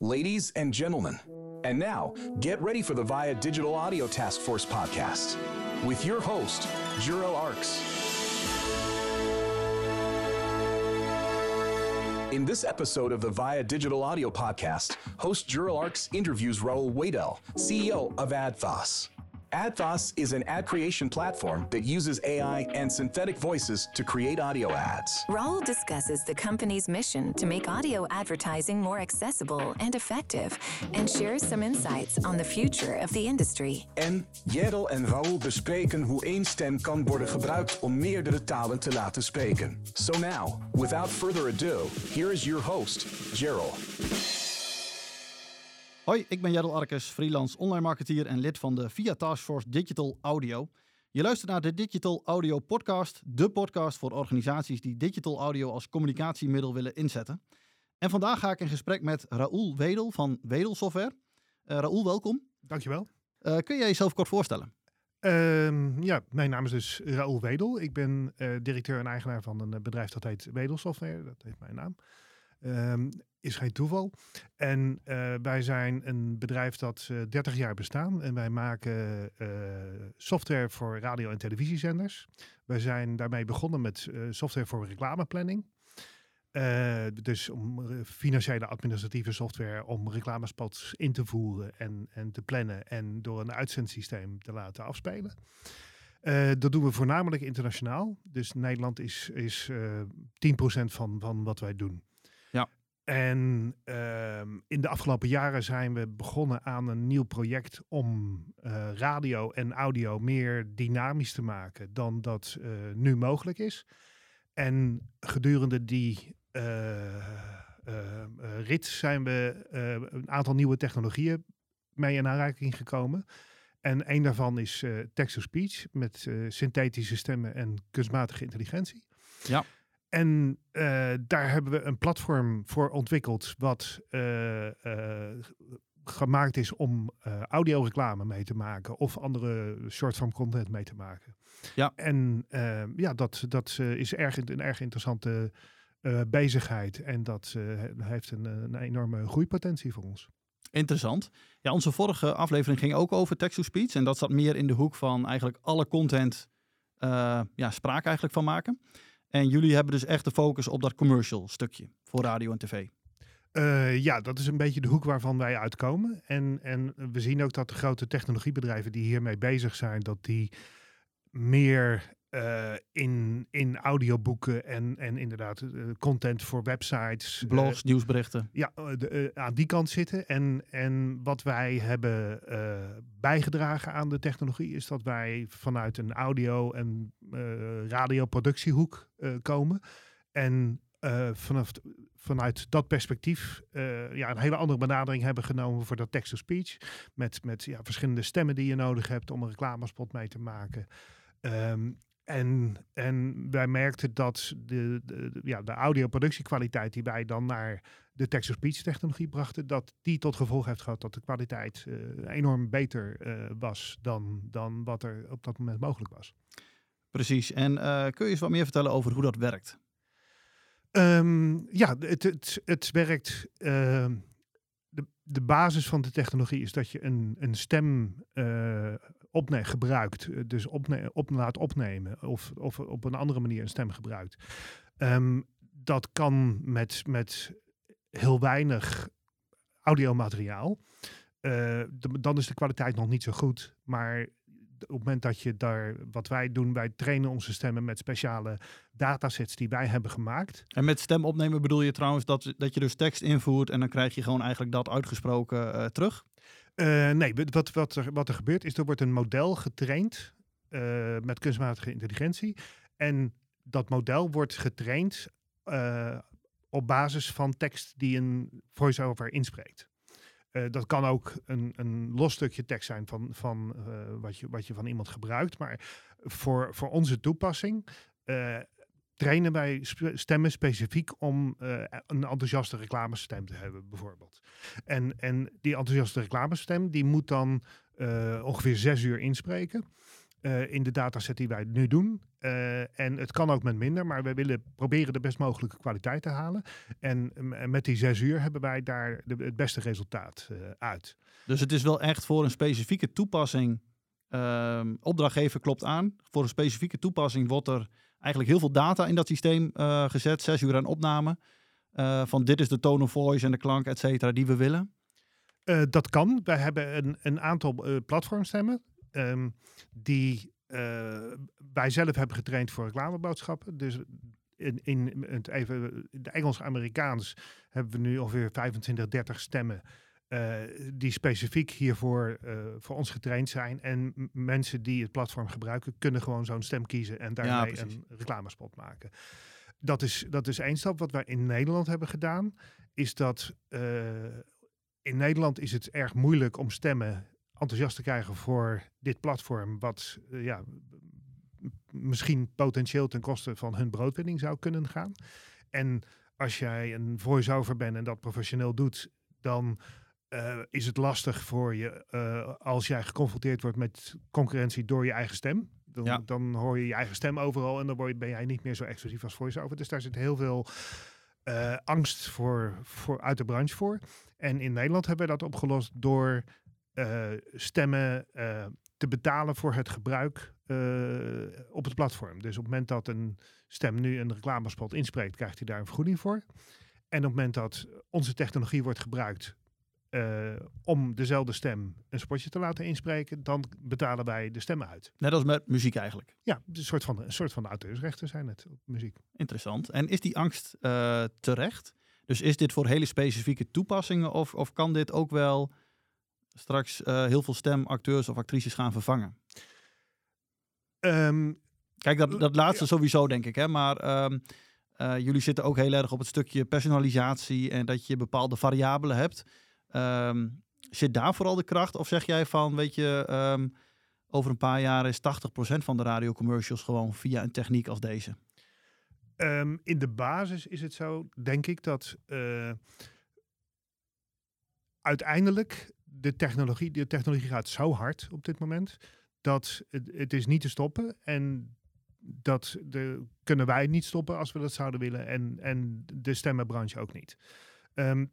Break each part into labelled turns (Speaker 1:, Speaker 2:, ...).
Speaker 1: ladies and gentlemen. And now, get ready for the VIA Digital Audio Task Force podcast with your host, Juro Arks. In this episode of the VIA Digital Audio Podcast, host Jural Arks interviews Raul Wadell, CEO of AdThos. AdThos is an ad creation platform that uses AI and synthetic voices to create audio ads.
Speaker 2: Raul discusses the company's mission to make audio advertising more accessible and effective and shares some insights on the future of the industry.
Speaker 1: En Jerel en Raul bespreken hoe één stem kan worden gebruikt om meerdere talen te laten spreken. So now, without further ado, here is your host, Gerald.
Speaker 3: Hoi, ik ben Jadel Arkes, freelance online marketeer en lid van de VIA Taskforce Digital Audio. Je luistert naar de Digital Audio Podcast, de podcast voor organisaties die digital audio als communicatiemiddel willen inzetten. En vandaag ga ik in gesprek met Raoul Wedel van Wedel Software. Uh, Raoul, welkom.
Speaker 4: Dankjewel.
Speaker 3: Uh, kun jij jezelf kort voorstellen?
Speaker 4: Uh, ja, mijn naam is dus Raoul Wedel. Ik ben uh, directeur en eigenaar van een bedrijf dat heet Wedel Software. Dat heeft mijn naam. Um, is geen toeval. En uh, wij zijn een bedrijf dat uh, 30 jaar bestaan en wij maken uh, software voor radio- en televisiezenders. Wij zijn daarmee begonnen met software voor reclameplanning. dus om financiële administratieve software om reclamespots in te voeren en, en te plannen en door een uitzendsysteem te laten afspelen. dat doen we voornamelijk internationaal. Dus Nederland is, is 10% van, van wat wij doen. En uh, in de afgelopen jaren zijn we begonnen aan een nieuw project om uh, radio en audio meer dynamisch te maken dan dat uh, nu mogelijk is. En gedurende die uh, rit zijn we een aantal nieuwe technologieën mee in aanraking gekomen. En een daarvan is text-to-speech met synthetische stemmen en kunstmatige intelligentie.
Speaker 3: Ja.
Speaker 4: En uh, daar hebben we een platform voor ontwikkeld wat uh, uh, gemaakt is om audioreclame mee te maken of andere short-form content mee te maken.
Speaker 3: Ja.
Speaker 4: En ja, dat, dat is erg, een erg interessante bezigheid en dat heeft een, een enorme groeipotentie voor ons.
Speaker 3: Interessant. Ja, onze vorige aflevering ging ook over text-to-speech en dat zat meer in de hoek van eigenlijk alle content ja, spraak eigenlijk van maken. En jullie hebben dus echt de focus op dat commercial stukje voor radio en tv.
Speaker 4: Uh, ja, dat is een beetje de hoek waarvan wij uitkomen. En, en we zien ook dat de grote technologiebedrijven die hiermee bezig zijn, dat die meer uh, in, in audioboeken en, en inderdaad uh, content voor websites.
Speaker 3: Blogs, nieuwsberichten.
Speaker 4: Ja, de, aan die kant zitten. En, en wat wij hebben bijgedragen aan de technologie is dat wij vanuit een audio- en radioproductiehoek komen. En vanaf, vanuit dat perspectief ja, een hele andere benadering hebben genomen voor dat text-to-speech. Met, met ja, verschillende stemmen die je nodig hebt om een reclamespot mee te maken. Um, en, en wij merkten dat de, de, ja, de audioproductiekwaliteit die wij dan naar de text-to-speech technologie brachten, dat die tot gevolg heeft gehad dat de kwaliteit uh, enorm beter uh, was dan, dan wat er op dat moment mogelijk was.
Speaker 3: Precies. En uh, kun je eens wat meer vertellen over hoe dat werkt?
Speaker 4: Um, ja, het, het, het werkt. Ehm, de, de basis van de technologie is dat je een, een stem opne gebruikt, eh, dus opne op laat opnemen of, of op een andere manier een stem gebruikt. Um, dat kan met, met heel weinig audiomateriaal. Uh, dan is de kwaliteit nog niet zo goed. Maar op het moment dat je daar, wat wij doen, wij trainen onze stemmen met speciale datasets die wij hebben gemaakt.
Speaker 3: En met stem opnemen bedoel je trouwens dat, dat je dus tekst invoert en dan krijg je gewoon eigenlijk dat uitgesproken uh, terug?
Speaker 4: Uh, nee, wat, wat, er, wat er gebeurt is, er wordt een model getraind uh, met kunstmatige intelligentie. En dat model wordt getraind op basis van tekst die een voice-over inspreekt. Dat kan ook een, een los stukje tekst zijn van, van wat, je, wat je van iemand gebruikt. Maar voor, voor onze toepassing trainen wij stemmen specifiek om een enthousiaste reclamestem te hebben, bijvoorbeeld. En, en die enthousiaste reclamestem, die moet dan ongeveer zes uur inspreken. Uh, in de dataset die wij nu doen. Uh, en het kan ook met minder, maar we willen proberen de best mogelijke kwaliteit te halen. En met die zes uur hebben wij daar de, het beste resultaat uh, uit.
Speaker 3: Dus het is wel echt voor een specifieke toepassing. Ehm, opdrachtgever klopt aan. Voor een specifieke toepassing wordt er eigenlijk heel veel data in dat systeem gezet. Zes uur aan opname. van dit is de tone of voice en de klank, et cetera, die we willen.
Speaker 4: dat kan. Wij hebben een, een aantal platformstemmen. Um, die uh, wij zelf hebben getraind voor reclameboodschappen. Dus in, in het even de Engels-Amerikaans hebben we nu ongeveer 25, 30 stemmen. Uh, die specifiek hiervoor uh, voor ons getraind zijn. En mensen die het platform gebruiken, kunnen gewoon zo'n stem kiezen en daarmee ja, een reclamespot maken. Dat is, dat is één stap. Wat wij in Nederland hebben gedaan, is dat in Nederland is het erg moeilijk om stemmen enthousiast te krijgen voor dit platform, wat uh, ja, misschien potentieel ten koste van hun broodwinning zou kunnen gaan. En als jij een voice-over bent en dat professioneel doet, dan uh, is het lastig voor je uh, als jij geconfronteerd wordt met concurrentie door je eigen stem. Dan, ja. dan hoor je je eigen stem overal en dan word je, ben jij niet meer zo exclusief als voice-over. Dus daar zit heel veel uh, angst voor, voor uit de branche voor. En in Nederland hebben we dat opgelost door stemmen uh, te betalen voor het gebruik uh, op het platform. Dus op het moment dat een stem nu een reclamespot inspreekt, krijgt hij daar een vergoeding voor. En op het moment dat onze technologie wordt gebruikt om dezelfde stem een spotje te laten inspreken, dan betalen wij de stemmen uit.
Speaker 3: Net als met muziek eigenlijk.
Speaker 4: Ja, een soort van, een soort van auteursrechten zijn het op muziek.
Speaker 3: Interessant. En is die angst terecht? Dus is dit voor hele specifieke toepassingen of, of kan dit ook wel straks uh, heel veel stemacteurs of actrices gaan vervangen? Um, Kijk, dat, dat laatste sowieso denk ik, hè. Maar um, uh, jullie zitten ook heel erg op het stukje personalisatie en dat je bepaalde variabelen hebt. Um, zit daar vooral de kracht? Of zeg jij van, weet je, over een paar jaar is 80% van de radiocommercials gewoon via een techniek als deze?
Speaker 4: in de basis is het zo, denk ik, dat uiteindelijk de technologie, de technologie gaat zo hard op dit moment dat het, het is niet te stoppen. En dat de, kunnen wij niet stoppen als we dat zouden willen. En, en de stemmenbranche ook niet. Um,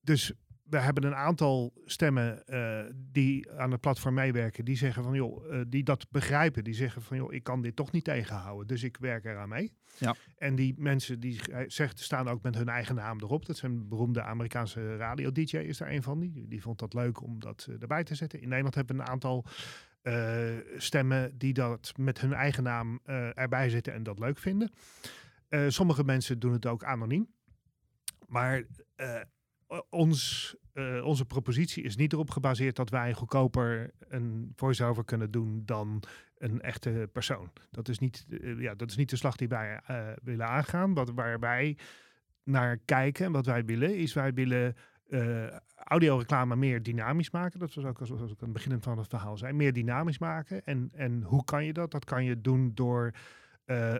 Speaker 4: dus we hebben een aantal stemmen uh, die aan het platform meewerken, die zeggen van joh, uh, die dat begrijpen, die zeggen van joh, ik kan dit toch niet tegenhouden, dus ik werk eraan mee. Ja. En die mensen die zegt, staan ook met hun eigen naam erop. Dat zijn beroemde Amerikaanse radio DJ is daar een van. Die, die vond dat leuk om dat uh, erbij te zetten. In Nederland hebben we een aantal stemmen die dat met hun eigen naam erbij zitten en dat leuk vinden. sommige mensen doen het ook anoniem. Maar ons, uh, onze propositie is niet erop gebaseerd dat wij goedkoper een voice-over kunnen doen dan een echte persoon. Dat is niet, uh, ja, dat is niet de slag die wij willen aangaan. Wat, waar wij naar kijken en wat wij willen, is wij willen audioreclame meer dynamisch maken. Dat was ook zoals ik aan het begin van het verhaal zei. Meer dynamisch maken. En, en hoe kan je dat? Dat kan je doen door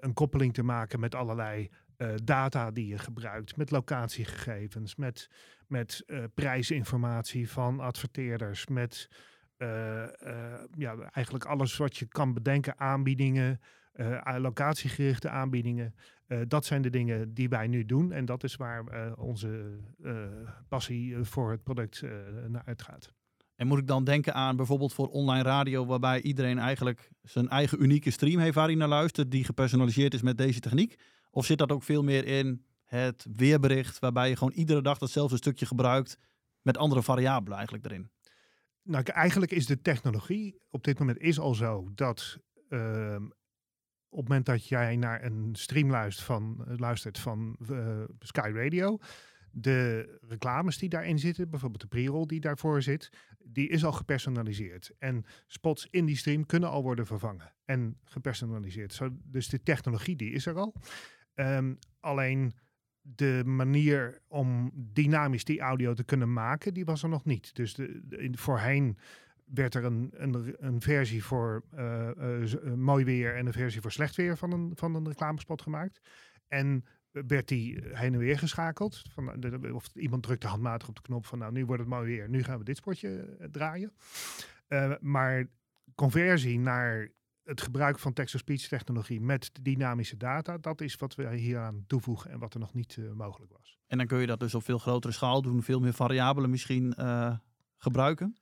Speaker 4: een koppeling te maken met allerlei uh, data die je gebruikt, met locatiegegevens, met, met uh, prijsinformatie van adverteerders, met uh, ja, eigenlijk alles wat je kan bedenken, aanbiedingen, locatiegerichte aanbiedingen. dat zijn de dingen die wij nu doen en dat is waar onze passie voor het product naar uitgaat.
Speaker 3: En moet ik dan denken aan bijvoorbeeld voor online radio, waarbij iedereen eigenlijk zijn eigen unieke stream heeft waar hij naar luistert, die gepersonaliseerd is met deze techniek? Of zit dat ook veel meer in het weerbericht, waarbij je gewoon iedere dag datzelfde stukje gebruikt met andere variabelen eigenlijk erin?
Speaker 4: Nou, eigenlijk is de technologie op dit moment is al zo dat uh, op het moment dat jij naar een stream luistert van, luistert van uh, Sky Radio, de reclames die daarin zitten, bijvoorbeeld de pre-roll die daarvoor zit, die is al gepersonaliseerd. En spots in die stream kunnen al worden vervangen en gepersonaliseerd. Dus de technologie die is er al. Um, alleen de manier om dynamisch die audio te kunnen maken, die was er nog niet. Dus de, voorheen werd er een, een, een versie voor uh, uh, mooi weer en een versie voor slecht weer van een, van een reclamespot gemaakt. En werd die heen en weer geschakeld. Van, of iemand drukte handmatig op de knop van nou, nu wordt het mooi weer, nu gaan we dit spotje draaien. Maar conversie naar het gebruik van text-to-speech technologie met dynamische data, dat is wat we hier aan toevoegen en wat er nog niet uh, mogelijk was.
Speaker 3: En dan kun je dat dus op veel grotere schaal doen, veel meer variabelen misschien uh, gebruiken?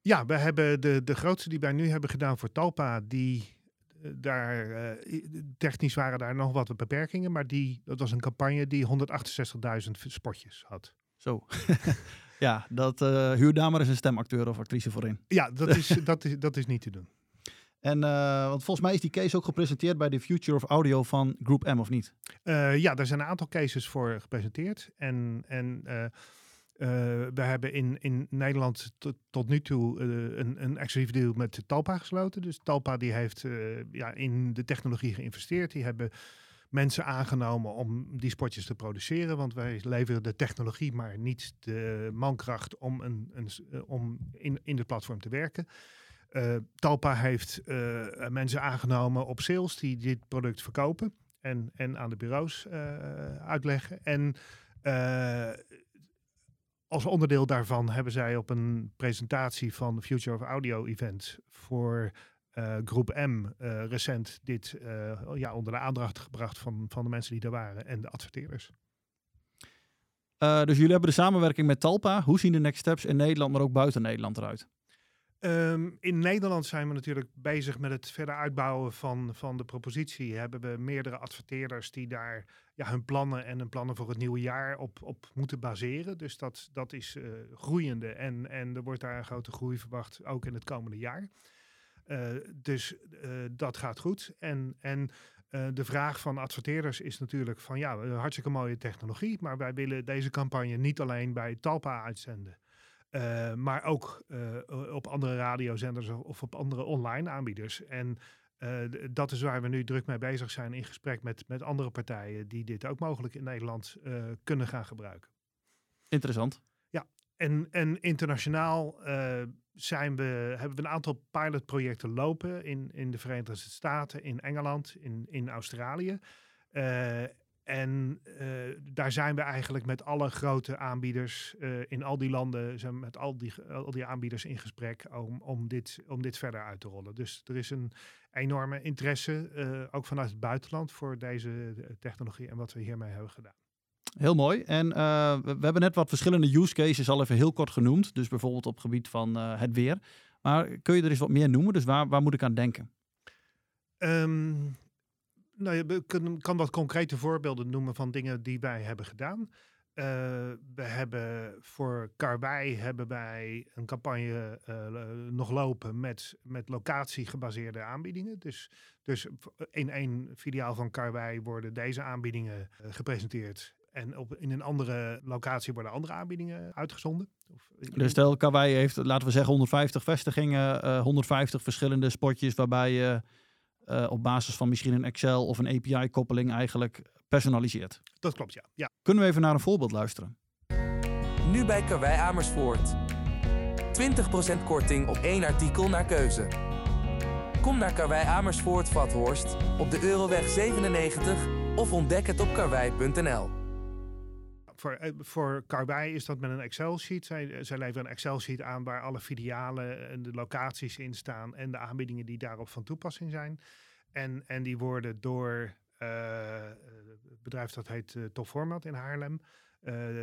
Speaker 4: Ja, we hebben de, de grootste die wij nu hebben gedaan voor Talpa, die daar, technisch waren daar nog wat beperkingen, maar die, dat was een campagne die 168.000 spotjes had.
Speaker 3: Zo. ja, dat huur daar maar eens een stemacteur of actrice voor in.
Speaker 4: Ja, dat is, dat is, dat is niet te doen.
Speaker 3: En uh, want volgens mij is die case ook gepresenteerd bij de Future of Audio van Group M, of niet?
Speaker 4: Uh, ja, daar zijn een aantal cases voor gepresenteerd. En, en we hebben in, in Nederland tot nu toe een, een exclusief deal met Talpa gesloten. Dus Talpa die heeft ja, in de technologie geïnvesteerd. Die hebben mensen aangenomen om die spotjes te produceren. Want wij leveren de technologie, maar niet de mankracht om, een, een eh, om in, in platform te werken. Uh, Talpa heeft uh, mensen aangenomen op sales die dit product verkopen en, en aan de bureaus uh, uitleggen. En als onderdeel daarvan hebben zij op een presentatie van de Future of Audio event voor groep M recent dit ja, onder de aandacht gebracht van, van de mensen die daar waren en de adverteerders.
Speaker 3: dus jullie hebben de samenwerking met Talpa. Hoe zien de next steps in Nederland, maar ook buiten Nederland eruit?
Speaker 4: Um, in Nederland zijn we natuurlijk bezig met het verder uitbouwen van, van de propositie. Hebben we meerdere adverteerders die daar ja, hun plannen en hun plannen voor het nieuwe jaar op, op moeten baseren. Dus dat, dat is groeiende en, en er wordt daar een grote groei verwacht, ook in het komende jaar. Uh, dus uh, dat gaat goed. En, en de vraag van adverteerders is natuurlijk van ja, hartstikke mooie technologie, maar wij willen deze campagne niet alleen bij Talpa uitzenden. Maar ook op andere radiozenders of op andere online aanbieders. En dat is waar we nu druk mee bezig zijn in gesprek met, met andere partijen die dit ook mogelijk in Nederland kunnen gaan gebruiken.
Speaker 3: Interessant.
Speaker 4: Ja, en, en internationaal zijn we, hebben we een aantal pilotprojecten lopen in, in de Verenigde Staten, in Engeland, in, in Australië. Uh, en uh, daar zijn we eigenlijk met alle grote aanbieders uh, in al die landen, zijn met al die, al die aanbieders in gesprek om, om, dit, om dit verder uit te rollen. Dus er is een enorme interesse, ook vanuit het buitenland, voor deze technologie en wat we hiermee hebben gedaan.
Speaker 3: Heel mooi. En we, hebben net wat verschillende use cases al even heel kort genoemd. Dus bijvoorbeeld op het gebied van het weer. Maar kun je er eens wat meer noemen? Dus waar, waar moet ik aan denken?
Speaker 4: Um, nou, je kan, wat concrete voorbeelden noemen van dingen die wij hebben gedaan. Uh, we hebben voor Karwei hebben wij een campagne uh, nog lopen met, met locatie-gebaseerde aanbiedingen. Dus, dus in één filiaal van Karwei worden deze aanbiedingen uh, gepresenteerd. En op, in een andere locatie worden andere aanbiedingen uitgezonden. Of,
Speaker 3: dus stel, Kawaii heeft, laten we zeggen, 150 vestigingen, uh, 150 verschillende spotjes waarbij je uh, op basis van misschien een Excel of een API-koppeling eigenlijk personaliseert.
Speaker 4: Dat klopt, ja. ja.
Speaker 3: Kunnen we even naar een voorbeeld luisteren?
Speaker 5: Nu bij Karwei Amersfoort. 20% korting op één artikel naar keuze. Kom naar Karwei Amersfoort Vathorst op de Euroweg 97 of ontdek het op karwei.nl
Speaker 4: voor, eh, voor Karwei is dat met een Excel-sheet. Zij, zij leveren een Excel-sheet aan waar alle filialen en de locaties in staan en de aanbiedingen die daarop van toepassing zijn. En, en die worden door uh, het bedrijf dat heet uh, Top Format in Haarlem.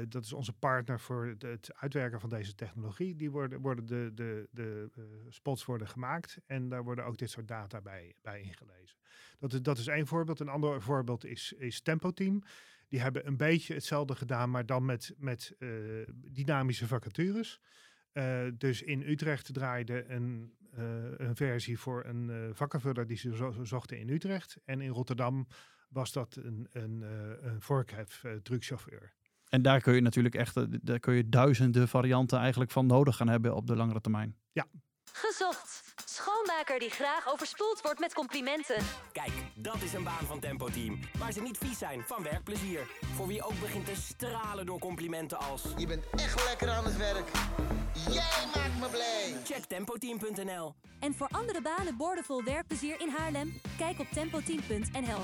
Speaker 4: Dat is onze partner voor het, uitwerken van deze technologie. Die worden, worden de, de, de spots worden gemaakt en daar worden ook dit soort data bij, bij ingelezen. Dat is, dat is één voorbeeld. Een ander voorbeeld is, is Tempo Team. Die hebben een beetje hetzelfde gedaan, maar dan met, met uh, dynamische vacatures. Uh, dus in Utrecht draaide een, uh, een versie voor een uh, vakkenvuller die ze zo, zochten in Utrecht. En in Rotterdam was dat een, een, een vorkhef truckchauffeur.
Speaker 3: En daar kun je natuurlijk echt daar kun je duizenden varianten eigenlijk van nodig gaan hebben op de langere termijn.
Speaker 4: Ja.
Speaker 6: Gezocht. Schoonmaker die graag overspoeld wordt met complimenten.
Speaker 7: Kijk, dat is een baan van Tempo Team. Waar ze niet vies zijn van werkplezier. Voor wie ook begint te stralen door complimenten als...
Speaker 8: Je bent echt lekker aan het werk. Jij maakt me blij.
Speaker 7: Check tempoteam.nl
Speaker 6: En voor andere banen boordevol werkplezier in Haarlem? Kijk op tempoteam.nl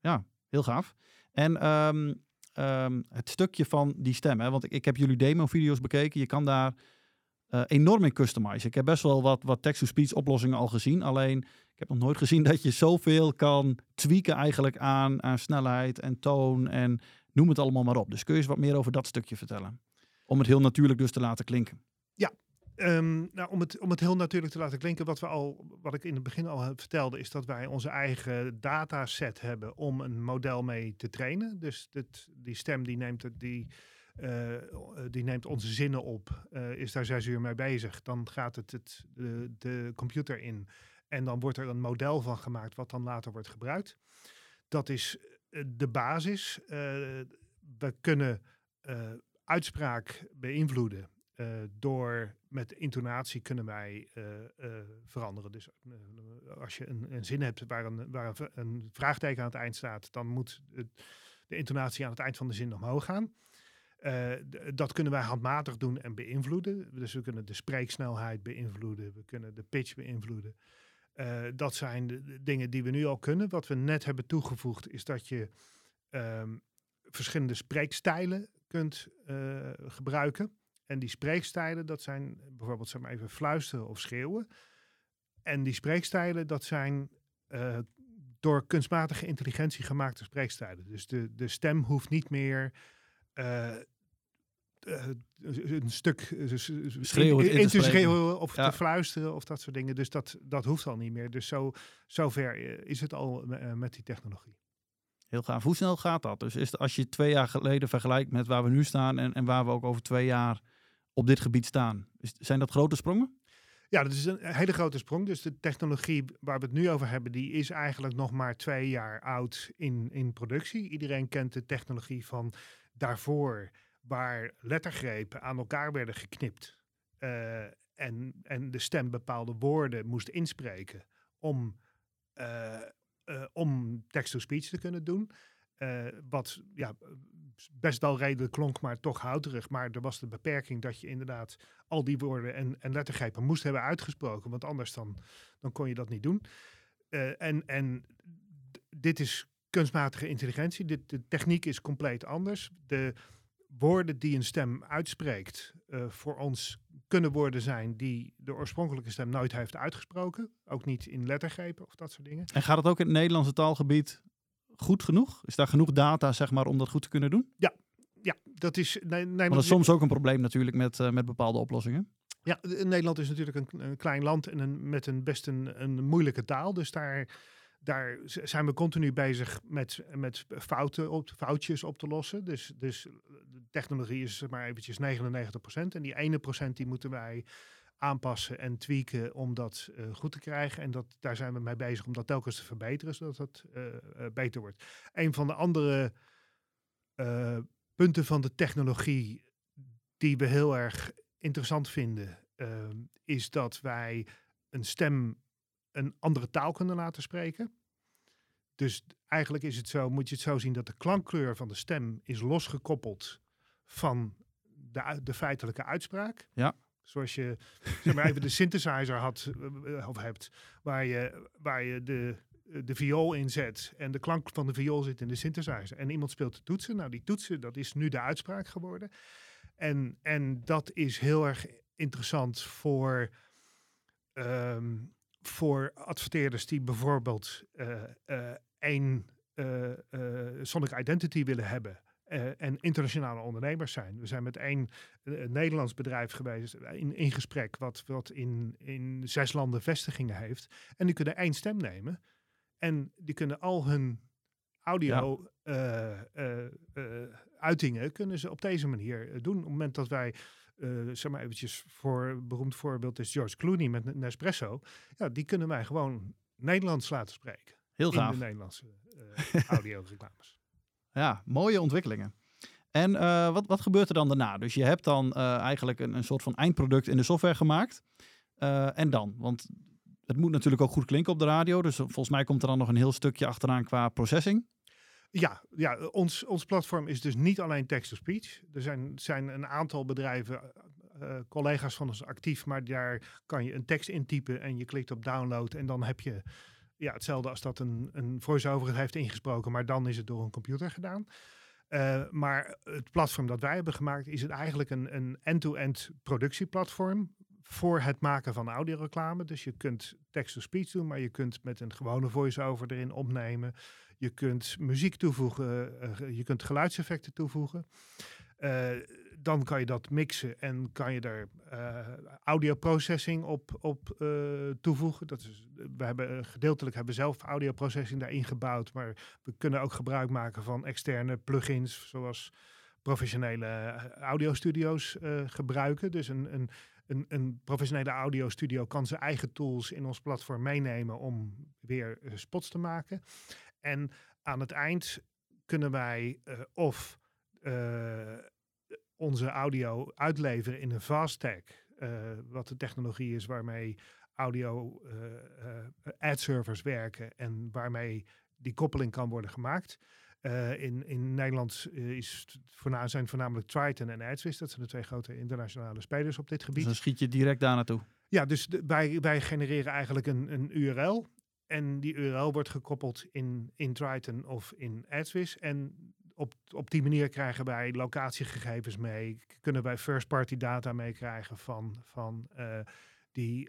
Speaker 3: Ja, heel gaaf. En um, um, het stukje van die stem, hè, want ik, ik heb jullie demo-video's bekeken. Je kan daar eh, enorm in customizen. Ik heb best wel wat, wat text-to-speech oplossingen al gezien. Alleen, ik heb nog nooit gezien dat je zoveel kan tweaken eigenlijk aan, aan snelheid en toon en noem het allemaal maar op. Dus kun je eens wat meer over dat stukje vertellen? Om het heel natuurlijk dus te laten klinken.
Speaker 4: Ehm, nou, om, het, om het heel natuurlijk te laten klinken, wat, we al, wat ik in het begin al vertelde, is dat wij onze eigen dataset hebben om een model mee te trainen. Dus dit, die stem die neemt, het, die, die neemt onze zinnen op, eh, is daar zes uur mee bezig. Dan gaat het, het de, computer in en dan wordt er een model van gemaakt wat dan later wordt gebruikt. Dat is eh, de basis. we kunnen uitspraak beïnvloeden. door met intonatie kunnen wij veranderen. Dus als je een, een, zin hebt waar, een, waar een, een, vraagteken aan het eind staat, dan moet de intonatie aan het eind van de zin omhoog gaan. Dat kunnen wij handmatig doen en beïnvloeden. Dus we kunnen de spreeksnelheid beïnvloeden, we kunnen de pitch beïnvloeden. dat zijn de, dingen die we nu al kunnen. Wat we net hebben toegevoegd is dat je um, verschillende spreekstijlen kunt uh, gebruiken. En die spreekstijlen, dat zijn bijvoorbeeld zeg maar even fluisteren of schreeuwen. En die spreekstijlen, dat zijn door kunstmatige intelligentie gemaakte spreekstijlen. Dus de, de stem hoeft niet meer een stuk
Speaker 3: schreeuwen
Speaker 4: in, in, te schreeuwen of ja. te fluisteren of dat soort dingen. Dus dat, dat hoeft al niet meer. Dus zo, zover is het al met die technologie.
Speaker 3: Heel gaaf. Hoe snel gaat dat? Dus is het, als je twee jaar geleden vergelijkt met waar we nu staan en, en waar we ook over twee jaar op dit gebied staan. Is, zijn dat grote sprongen?
Speaker 4: Ja, dat is een hele grote sprong. Dus de technologie waar we het nu over hebben, die is eigenlijk nog maar twee jaar oud in, in productie. Iedereen kent de technologie van daarvoor, waar lettergrepen aan elkaar werden geknipt. Uh, en, en de stem bepaalde woorden moest inspreken om, uh, uh, om text-to-speech te kunnen doen. wat ja, best wel redelijk klonk, maar toch houterig. Maar er was de beperking dat je inderdaad al die woorden en, en lettergrepen moest hebben uitgesproken. Want anders dan, dan kon je dat niet doen. En, en dit is kunstmatige intelligentie. Dit, de techniek is compleet anders. De woorden die een stem uitspreekt uh, voor ons kunnen woorden zijn die de oorspronkelijke stem nooit heeft uitgesproken. Ook niet in lettergrepen of dat soort dingen.
Speaker 3: En gaat het ook in het Nederlandse taalgebied goed genoeg? Is daar genoeg data zeg maar, om dat goed te kunnen doen?
Speaker 4: Ja, ja dat is... Nee, nee,
Speaker 3: dat is soms ook een probleem natuurlijk met, uh, met bepaalde oplossingen.
Speaker 4: Ja, Nederland is natuurlijk een, een klein land en een, met een best een, een moeilijke taal. Dus daar, daar zijn we continu bezig met, met fouten op, foutjes op te lossen. Dus, dus de technologie is maar eventjes 99%. En die ene procent die moeten wij aanpassen en tweaken om dat uh, goed te krijgen. En dat, daar zijn we mee bezig om dat telkens te verbeteren, zodat het uh, uh, beter wordt. Een van de andere punten van de technologie die we heel erg interessant vinden, ehm, is dat wij een stem een andere taal kunnen laten spreken. Dus eigenlijk is het zo, moet je het zo zien dat de klankkleur van de stem is losgekoppeld van de, de feitelijke uitspraak.
Speaker 3: Ja.
Speaker 4: Zoals je zeg maar even de synthesizer had eh, of hebt, waar je, waar je de, de viool in zet en de klank van de viool zit in de synthesizer. En iemand speelt de toetsen. Nou, die toetsen, dat is nu de uitspraak geworden. En, en dat is heel erg interessant voor, um, voor adverteerders die bijvoorbeeld uh, uh, één uh, Sonic Identity willen hebben. Uh, en internationale ondernemers zijn. We zijn met één uh, Nederlands bedrijf geweest in, in gesprek, wat, wat in, in zes landen vestigingen heeft. En die kunnen één stem nemen. En die kunnen al hun audio ja. uh, uitingen kunnen ze op deze manier doen. Op het moment dat wij, zeg maar eventjes voor een beroemd voorbeeld is George Clooney met Nespresso. Ja, die kunnen wij gewoon Nederlands laten spreken.
Speaker 3: Heel gaaf.
Speaker 4: In de Nederlandse audioreclames.
Speaker 3: Ja, mooie ontwikkelingen. En uh, wat, wat gebeurt er dan daarna? Dus je hebt dan uh, eigenlijk een, een soort van eindproduct in de software gemaakt. Uh, en dan? Want het moet natuurlijk ook goed klinken op de radio. Dus volgens mij komt er dan nog een heel stukje achteraan qua processing.
Speaker 4: Ja, ja ons, ons platform is dus niet alleen text-to-speech. Er zijn, zijn een aantal bedrijven, collega's van ons actief, maar daar kan je een tekst intypen en je klikt op download en dan heb je ja, hetzelfde als dat een, een voice-over het heeft ingesproken, maar dan is het door een computer gedaan. Uh, maar het platform dat wij hebben gemaakt is het eigenlijk een, een end-to-end productieplatform voor het maken van audioreclame. Dus je kunt text-to-speech doen, maar je kunt met een gewone voice-over erin opnemen. Je kunt muziek toevoegen, uh, je kunt geluidseffecten toevoegen. Uh, dan kan je dat mixen en kan je daar uh, audio processing op, op toevoegen. Dat is, we hebben gedeeltelijk hebben zelf audio processing daarin gebouwd, maar we kunnen ook gebruik maken van externe plugins, zoals professionele audiostudio's gebruiken. Dus een, een, een, een professionele audiostudio kan zijn eigen tools in ons platform meenemen om weer spots te maken. En aan het eind kunnen wij of onze audio uitleveren in een fast tag. Uh, wat de technologie is waarmee audio ad servers werken en waarmee die koppeling kan worden gemaakt. in, in Nederland is voorna zijn voornamelijk Triton en AdSwiss. Dat zijn de twee grote internationale spelers op dit gebied. Dus
Speaker 3: dan schiet je direct daar naartoe.
Speaker 4: Ja, dus de, wij, wij genereren eigenlijk een, een URL. En die URL wordt gekoppeld in, in Triton of in AdSwiss. En op, op die manier krijgen wij locatiegegevens mee. Kunnen wij first-party data meekrijgen van, van uh, die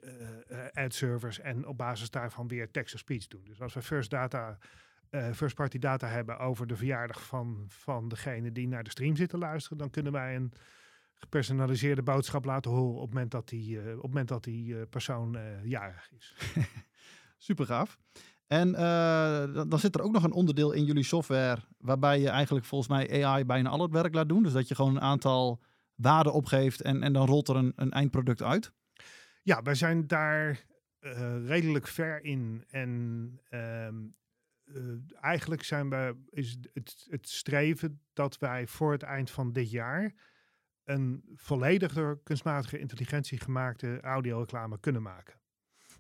Speaker 4: uh, ad servers. En op basis daarvan weer text-to-speech doen. Dus als we first data. Uh, first-party data hebben over de verjaardag van, van degene die naar de stream zit te luisteren, dan kunnen wij een gepersonaliseerde boodschap laten horen op het moment dat die, op het moment dat die persoon jarig is.
Speaker 3: Super gaaf. En uh, dan zit er ook nog een onderdeel in jullie software waarbij je eigenlijk volgens mij AI bijna al het werk laat doen. Dus dat je gewoon een aantal waarden opgeeft en, en dan rolt er een, een eindproduct uit.
Speaker 4: Ja, wij zijn daar uh, redelijk ver in. En uh, eigenlijk zijn we, is het, het streven dat wij voor het eind van dit jaar een volledig door kunstmatige intelligentie gemaakte audioreclame kunnen maken.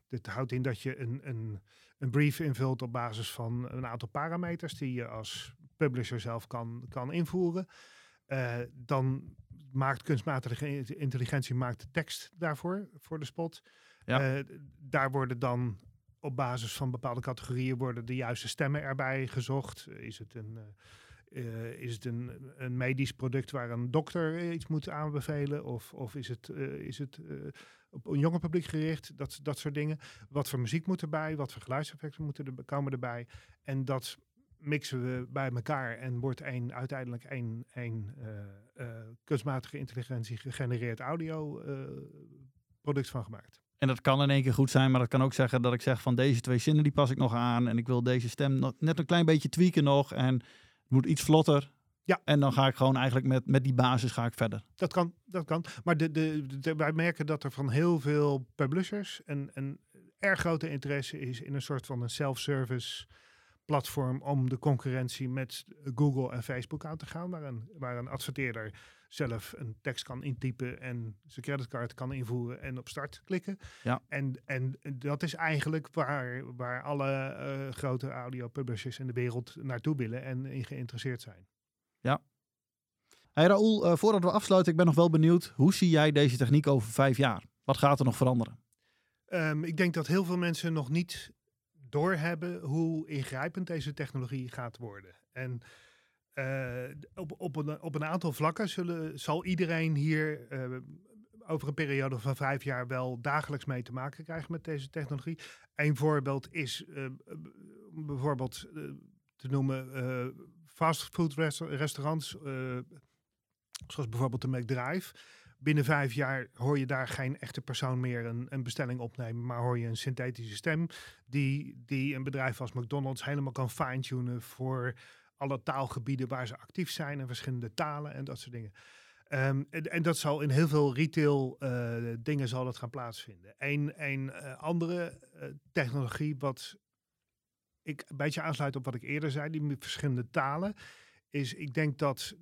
Speaker 4: Dit houdt in dat je een, een een brief invult op basis van een aantal parameters die je als publisher zelf kan, kan invoeren. Uh, dan maakt kunstmatige intelligentie maakt de tekst daarvoor, voor de spot. Ja. Uh, daar worden dan op basis van bepaalde categorieën worden de juiste stemmen erbij gezocht. Is het een, uh, is het een, een medisch product waar een dokter iets moet aanbevelen? Of, of is het, is het op een jonger publiek gericht, dat, dat soort dingen. Wat voor muziek moet erbij, wat voor geluidseffecten moeten er, komen erbij. En dat mixen we bij elkaar en wordt een, uiteindelijk een, een uh, kunstmatige intelligentie gegenereerd audio uh, product van gemaakt.
Speaker 3: En dat kan in één keer goed zijn, maar dat kan ook zeggen dat ik zeg van deze twee zinnen die pas ik nog aan en ik wil deze stem net een klein beetje tweaken nog en het moet iets vlotter. Ja. En dan ga ik gewoon eigenlijk met, met die basis ga ik verder.
Speaker 4: Dat kan, dat kan. Maar de, de, de, wij merken dat er van heel veel publishers een, een erg grote interesse is in een soort van een self-service platform om de concurrentie met Google en Facebook aan te gaan. Waar een, waar een adverteerder zelf een tekst kan intypen en zijn creditcard kan invoeren en op start klikken. Ja. En, en dat is eigenlijk waar, waar alle uh, grote audio publishers in de wereld naartoe willen en in geïnteresseerd zijn.
Speaker 3: Ja. Hey Raoul, uh, voordat we afsluiten, ik ben nog wel benieuwd. Hoe zie jij deze techniek over vijf jaar? Wat gaat er nog veranderen?
Speaker 4: Um, ik denk dat heel veel mensen nog niet doorhebben hoe ingrijpend deze technologie gaat worden. En uh, op, op, een, op een aantal vlakken zullen, zal iedereen hier uh, over een periode van vijf jaar wel dagelijks mee te maken krijgen met deze technologie. Een voorbeeld is bijvoorbeeld te noemen fastfood restaurants, uh, zoals bijvoorbeeld de McDrive. Binnen vijf jaar hoor je daar geen echte persoon meer een, een bestelling opnemen, maar hoor je een synthetische stem die, die een bedrijf als McDonald's helemaal kan fine-tunen voor alle taalgebieden waar ze actief zijn en verschillende talen en dat soort dingen. Um, en, en, dat zal in heel veel retail uh, dingen zal dat gaan plaatsvinden. Een, een uh, andere technologie wat ik een beetje aansluit op wat ik eerder zei, die verschillende talen, is ik denk dat,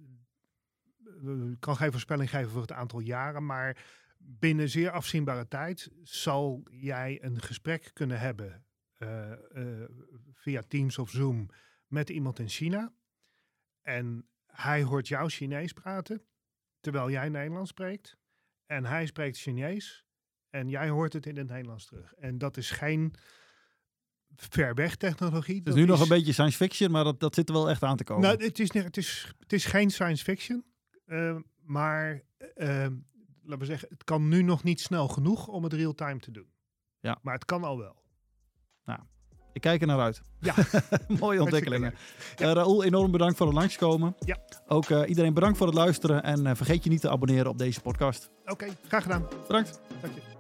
Speaker 4: ik kan geen voorspelling geven voor het aantal jaren, maar binnen zeer afzienbare tijd zal jij een gesprek kunnen hebben uh, uh, via Teams of Zoom met iemand in China. En hij hoort jou Chinees praten, terwijl jij Nederlands spreekt. En hij spreekt Chinees en jij hoort het in het Nederlands terug. En dat is geen ver weg technologie.
Speaker 3: Het is nu nog een beetje science fiction, maar dat, dat zit er wel echt aan te komen.
Speaker 4: Nou, het is, het is, het is geen science fiction. eh, maar eh, laten we zeggen, het kan nu nog niet snel genoeg om het real-time te doen.
Speaker 3: Ja.
Speaker 4: Maar het kan al wel.
Speaker 3: Ik kijk er naar uit.
Speaker 4: Ja.
Speaker 3: Mooie ontwikkelingen.
Speaker 4: leuk.
Speaker 3: Eh Raoul, enorm bedankt voor het langskomen.
Speaker 4: Ja.
Speaker 3: Ook eh, iedereen bedankt voor het luisteren. En eh, vergeet je niet te abonneren op deze podcast.
Speaker 4: Oké, graag gedaan.
Speaker 3: Bedankt.
Speaker 4: Dank je.